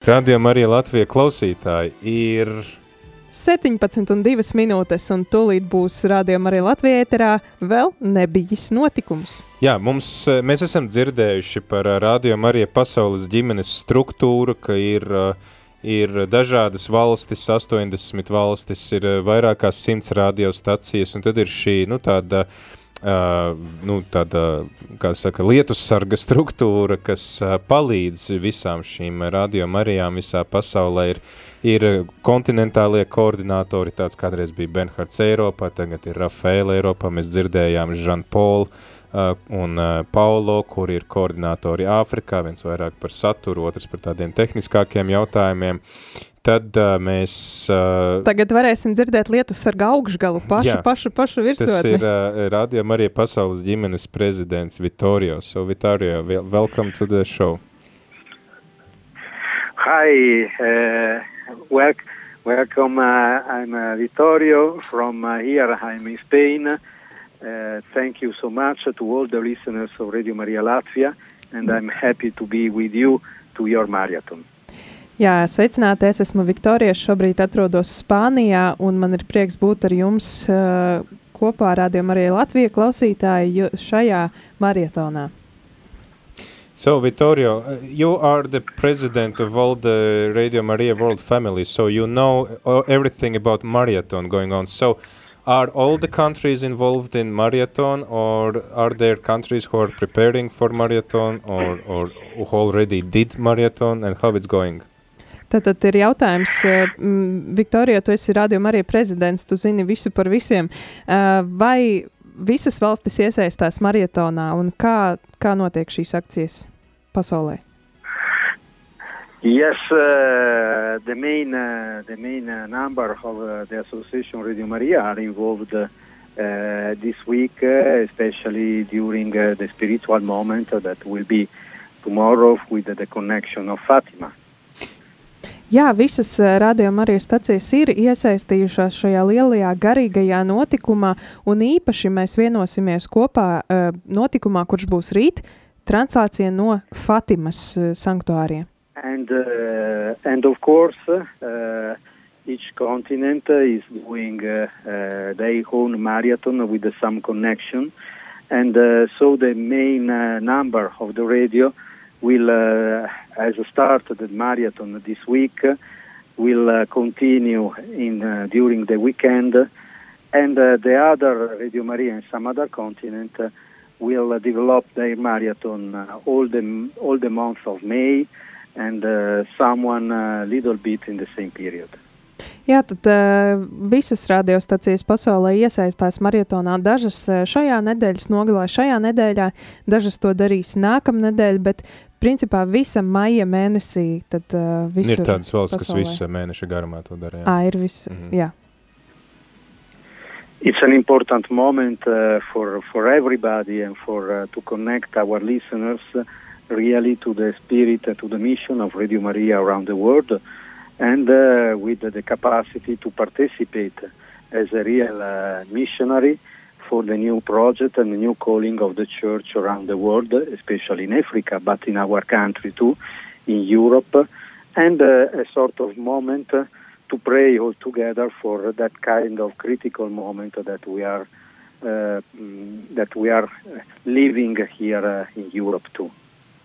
Radījumā arī Latvijas klausītāji ir 17 un 2 minūtes, un tūlīt būs rādījuma arī Latvijā ēterā vēl nebijis notikums. Jā, mums, mēs esam dzirdējuši par rādījumu arī pasaules ģimenes struktūru, ka ir, ir dažādas valstis, 80 valstis, ir vairākās simts radiostacijas, un tad ir šī, nu, tāda uh, Uh, nu, tāda, saka, lietus sarga struktūra, kas uh, palīdz visām šīm radiomarijām visā pasaulē, ir, ir kontinentālie koordinātori, tāds kādreiz bija Benhards Eiropā, tagad ir Rafaela Eiropā, mēs dzirdējām Jean-Paul uh, un uh, Paulo, kuri ir koordinātori Āfrikā, viens vairāk par saturu, otrs par tādiem tehniskākiem jautājumiem. Tad uh, mēs... Uh, Tagad varēsim dzirdēt lietus sarga augšgalu pašu, jā, pašu, pašu virsotni. Tas ir uh, Radio Marija pasaules ģimenes prezidents Vittorio. So Vittorio, welcome to the show. Hi, uh, wel welcome. Uh, I'm uh, Vittorio from uh, here. I'm in Spain. Uh, thank you so much to all the listeners of Radio Maria Latvia, and I'm happy to be with you to your marathon. Jā, sveicināti! Es esmu Viktorija. Šobrīd atrodos Spānijā, un man ir prieks būt ar jums uh, kopā ar Rādio Mariju Latviju klausītāju šajā maratonā. So, Vittorio, you are the president of all the Radio Maria World family, so you know everything about marathon going on. So, are all the countries involved in marathon, or are there countries who are preparing for marathon, or, or who already did marathon, and how it's going? Tātad ir jautājums, uh, Viktorija, tu esi rādījuma arī prezidents, tu zini visu par visiem. Uh, vai visas valstis iesaistās maratonā un kā, kā notiek šīs akcijas pasaulē? Yes, uh, the main uh, the main uh, number of uh, the association Radio Maria are involved uh, this week, uh, especially during uh, the spiritual moment that will be tomorrow with the connection of Fatima. Jā, visas uh, radījuma arī stacijas ir iesaistījušās šajā lielajā garīgajā notikumā, un īpaši mēs vienosimies kopā uh, notikumā, kurš būs rīt, translācija no Fatimas uh, sanktuāriem. And, uh, and of course, uh, each continent is doing uh, uh, their own marathon with some connection. And uh, so the main uh, number of the radio will, uh, as a start the marathon this week, will uh, continue in uh, during the weekend, and uh, the other Radio Maria and some other continent uh, will uh, develop their marathon all the all the month of May, and someone a little bit in the same period. Jā, tad uh, visas radiostacijas pasaulē iesaistās maratonā. Dažas uh, šajā nedēļas nogalē, šajā nedēļā, dažas to darīs nākamnedēļ, bet principā visa maija mēnesī. Tad, uh, ir tādas valsts, pasaulē. kas visa mēneša garumā to dara. Jā, à, ir viss. Mm -hmm. jā. It's an important moment uh, for for everybody and for uh, to connect our listeners uh, really to the spirit and to the mission of Radio Maria around the world, and uh, with the capacity to participate as a real uh, missionary for the new project and the new calling of the church around the world, especially in Africa, but in our country too, in Europe, and uh, a sort of moment to pray all together for that kind of critical moment that we are uh, that we are living here uh, in Europe too.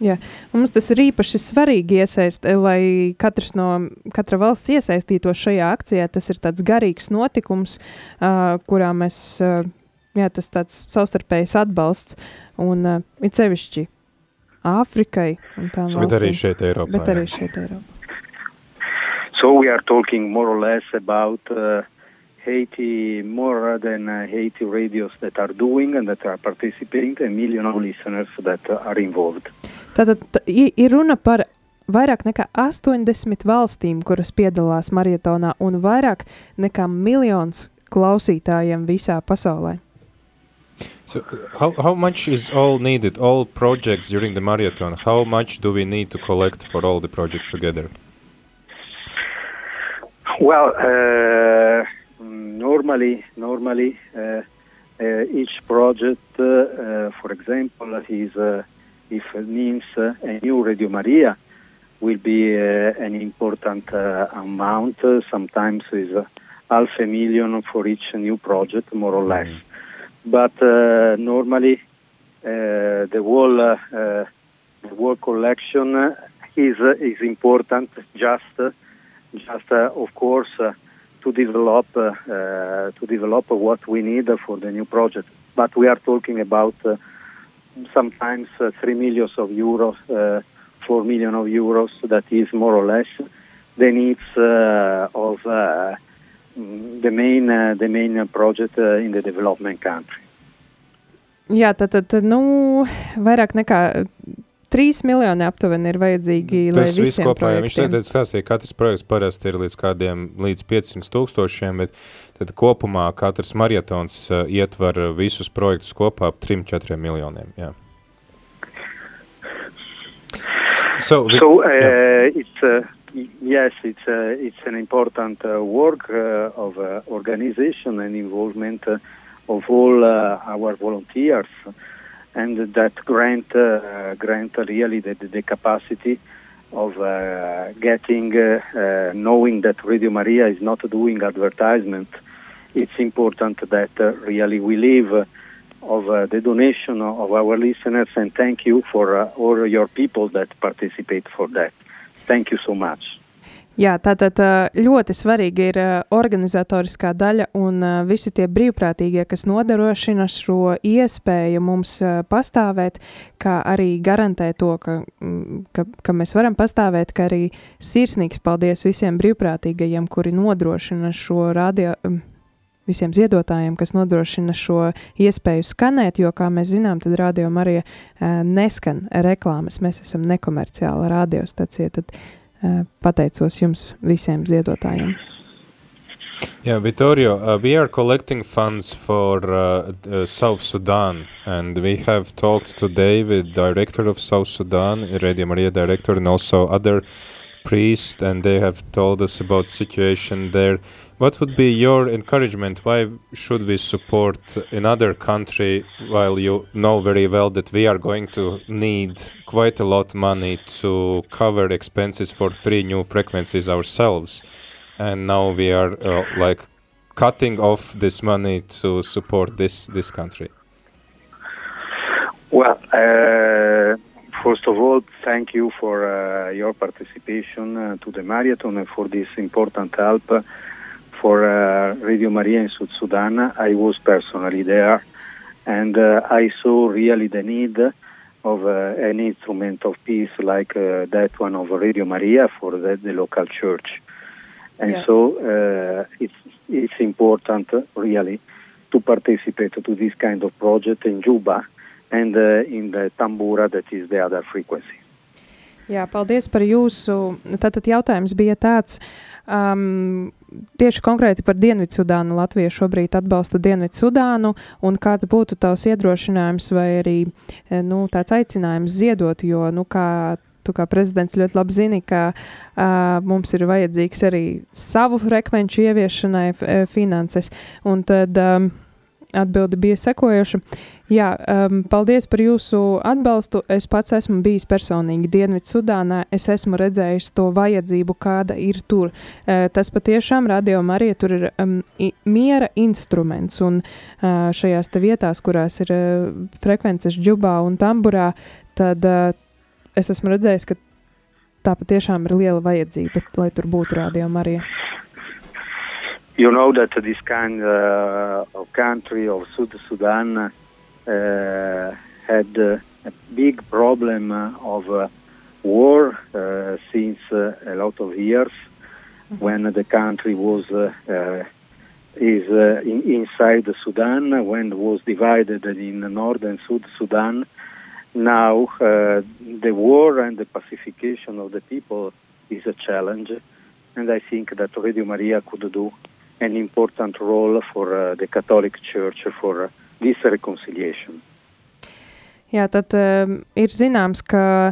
Jā, mums tas ir īpaši svarīgi iesaist, lai katrs no, katra valsts iesaistītos šajā akcijā. Tas ir tāds garīgs notikums, uh, kurā mēs uh, jā, tas tāds savstarpējs atbalsts un uh, it sevišķi Āfrikai un tām valstīm. Bet arī šeit Eiropā. Bet arī šeit Eiropā. So we are talking more or less about uh, 80, more than uh, 80 radios that are doing and that are participating, a million of listeners that uh, are involved. Tātad ir runa par vairāk nekā 80 valstīm, kuras piedalās maratonā, un vairāk nekā miljons klausītājiem visā pasaulē. So how, how much is all needed, all projects during the marathon? How much do we need to collect for all the projects together? Well, uh, normally, normally uh, uh, each project, uh, uh, for example, is uh, if it means a new Radio Maria, will be uh, an important uh, amount. Uh, sometimes is uh, half a million for each new project, more or less. Mm-hmm. But uh, normally, uh, the whole the whole collection is is important. Just just of course to develop to develop what we need for the new project. But we are talking about sometimes three millions of euros 4 million of euros. That is more or less the needs uh, of uh, the main uh, the main project in the development country. Jā, tad, tad nu, vairāk nekā 3 miljoni aptuveni ir vajadzīgi. Tas viss kopā, projektiem. viņš teica, stāstīja, ka katrs projekts parasti ir līdz kādiem līdz 500 tūkstošiem, bet tad kopumā katrs marietons uh, ietver visus projektus kopā ap 3-4 miljoniem. Jā. So, so uh, yeah. it's uh, yes, it's uh, it's an important uh, work uh, of uh, organization and involvement of all our volunteers, and that grant uh, grant really the, the capacity of uh, getting uh, knowing that Radio Maria is not doing advertisement. It's important that really we live of uh, the donation of our listeners, and thank you for uh, all your people that participate for that. Thank you so much. Jā, tātad ļoti svarīga ir organizatoriskā daļa un visi tie brīvprātīgie, kas nodrošina šo iespēju mums pastāvēt, kā arī garantē to, ka, ka, ka mēs varam pastāvēt, ka arī sirsnīgs paldies visiem brīvprātīgajiem, kuri nodrošina šo radio visiem ziedotājiem, kas nodrošina šo iespēju skanēt, jo, kā mēs zinām, tad radio arī neskan reklāmas. Mēs esam nekomerciāla radiostacija. Tad uh, pateicos jums visiem ziedotājiem. Yeah, Vittorio, uh, we are collecting funds for uh, uh, South Sudan, and we have talked today with director of South Sudan, Radio Maria director, and also other priests, and they have told us about situation there. What would be your encouragement? Why should we support another country while you know very well that we are going to need quite a lot of money to cover expenses for three new frequencies ourselves? And now we are uh, like cutting off this money to support this this country. Well, uh, first of all, thank you for uh, your participation uh, to the marathon and for this important help for uh, Radio Maria in South Sudan. I was personally there, and uh, I saw really the need of uh, an instrument of peace like uh, that one of Radio Maria for the, the local church. And yeah. so uh, it's it's important really to participate to this kind of project in Juba and uh, in the Tambura that is the other frequency. Jā, paldies par jūsu. Tātad jautājums bija tāds, um, tieši konkrēti par Dienvidsudānu. Latvija šobrīd atbalsta Dienvidsudānu, un kāds būtu tavs iedrošinājums vai arī eh, nu, tāds aicinājums ziedot, jo, nu, kā tu kā prezidents ļoti labi zini, ka uh, mums ir vajadzīgs arī savu frekvenču ieviešanai finanses, un tad um, atbilde bija sekojoša. Jā, um, paldies par jūsu atbalstu. Es pats esmu bijis personīgi Dienvidzudānā. Es esmu redzējis to vajadzību, kāda ir tur. Uh, tas patiešām radio arī tur ir um, miera instruments. Un uh, šajās vietās, kurās ir uh, frekvences džubā un tamburā, tad uh, es esmu redzējis, ka tā patiešām ir liela vajadzība, lai tur būtu radio arī. You know that this kind uh, of country of South Sudan uh, had uh, a big problem uh, of uh, war uh, since a lot of years, mm-hmm. when the country was is in, inside Sudan, when it was divided in North and South Sudan. Now the war and the pacification of the people is a challenge, and I think that Radio Maria could do an important role for uh, the Catholic Church for uh, this reconciliation. Jā, tad uh, ir zināms, ka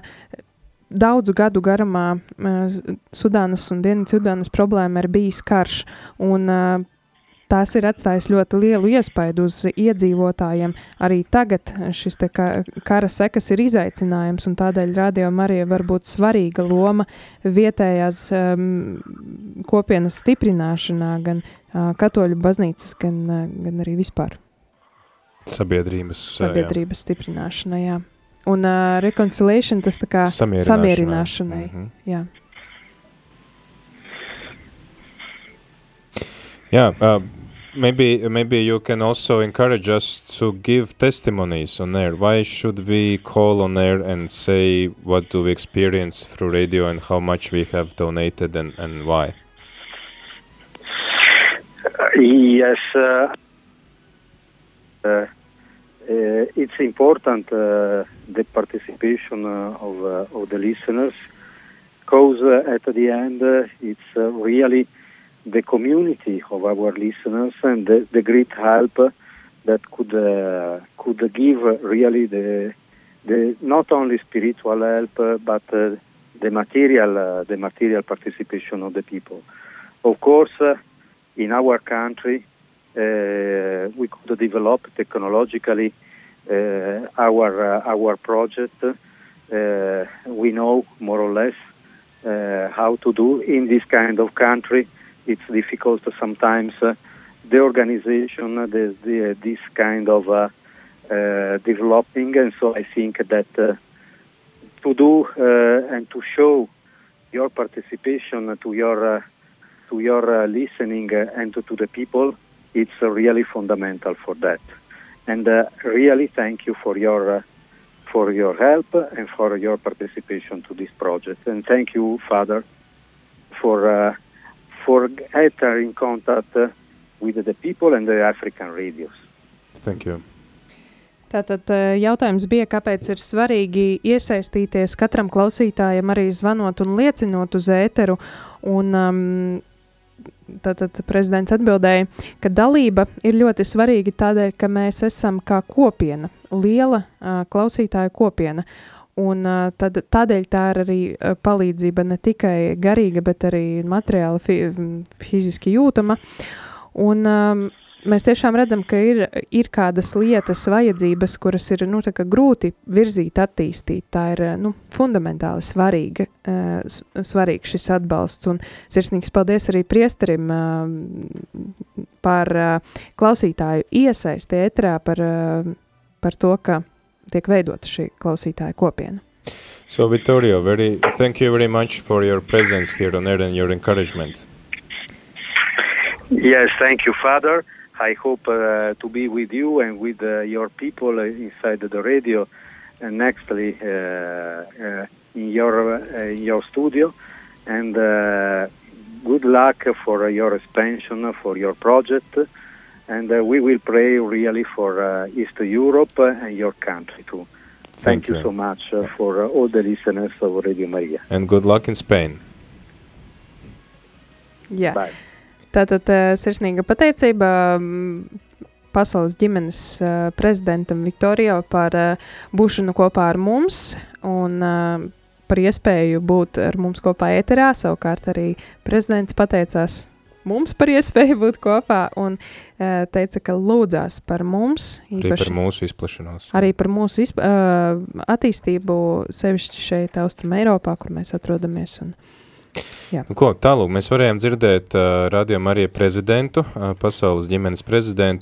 daudzu gadu garumā uh, Sudānas un Dienvidu Sudānas problēma ir bijis karš, un uh, tās ir atstājis ļoti lielu iespaidu uz iedzīvotājiem. Arī tagad šis te kara sekas ir izaicinājums, un tādēļ radio Marija var būt svarīga loma vietējās um, kopienas stiprināšanā, gan uh, katoļu baznīcas, gan, uh, gan arī vispār. Sabiedrības, Sabiedrības jā. stiprināšanai, jā. Un uh, reconciliation tas tā kā samierināšanai. samierināšanai mm -hmm. jā. Yeah, uh, maybe maybe you can also encourage us to give testimonies on air. Why should we call on air and say what do we experience through radio and how much we have donated and, and why? Yes, uh, uh, it's important uh, the participation uh, of uh, of the listeners because at the end it's really the community of our listeners and the, the great help that could uh, could give really the the not only spiritual help uh, but uh, the material uh, the material participation of the people. Of course, uh, in our country, uh, we could develop technologically our our project. we know more or less how to do in this kind of country it's difficult sometimes uh, the organization, uh, the, the, this kind of uh, uh, developing, and so I think that uh, to do uh, and to show your participation to your to your listening and to, to, the people, it's really fundamental for that. And really, thank you for your for your help and for your participation to this project. And thank you, Father, for for enter in contact with the people and the African radios. Thank you. Tātad jautājums bija, kāpēc ir svarīgi iesaistīties katram klausītājam, arī zvanot un liecinot uz ēteru. Un, um, Tātad prezidents atbildēja, ka dalība ir ļoti svarīga tādēļ, ka mēs esam kā kopiena, liela uh, klausītāja kopiena. Un tad, tādēļ tā ir arī palīdzība ne tikai garīga, bet arī materiāli, fi, fiziski jūtama. Un, um, mēs tiešām redzam, ka ir, ir kādas lietas, vajadzības, kuras ir nu, grūti virzīt, attīstīt. Tā ir nu, fundamentāli svarīga, svarīgs šis atbalsts. Un sirsnīgs paldies arī priesterim par klausītāju iesaisti ētrā, par, par to, ka tiek veidota šī klausītāja kopiena. So, Vittorio, very, thank you very much for your presence here on air and your encouragement. Yes, thank you, Father. I hope uh, to be with you and with uh, your people inside the radio and nextly uh, uh in your uh, in your studio. And uh, good luck for your expansion for your project and uh, we will pray really for uh, East Europe and your country too. Thank, Thank you. you. so much uh, for uh, all the listeners of Radio Maria. And good luck in Spain. Jā. Bye. Tātad uh, sirsnīga pateicība mm, pasaules ģimenes uh, prezidentam Viktorijam par būšanu kopā ar mums un par iespēju būt ar mums kopā ēterā. Savukārt arī prezidents pateicās mums par iespēju būt kopā un uh, teica, ka lūdzās par mums. Īpaši, arī par mūsu izplašanos. Arī par mūsu izp uh, attīstību sevišķi šeit Austrum Eiropā, kur mēs atrodamies. Un, Jā. Nu, ko, tālūk, mēs varējām dzirdēt uh, Radio Marija prezidentu, uh, pasaules ģimenes prezidentu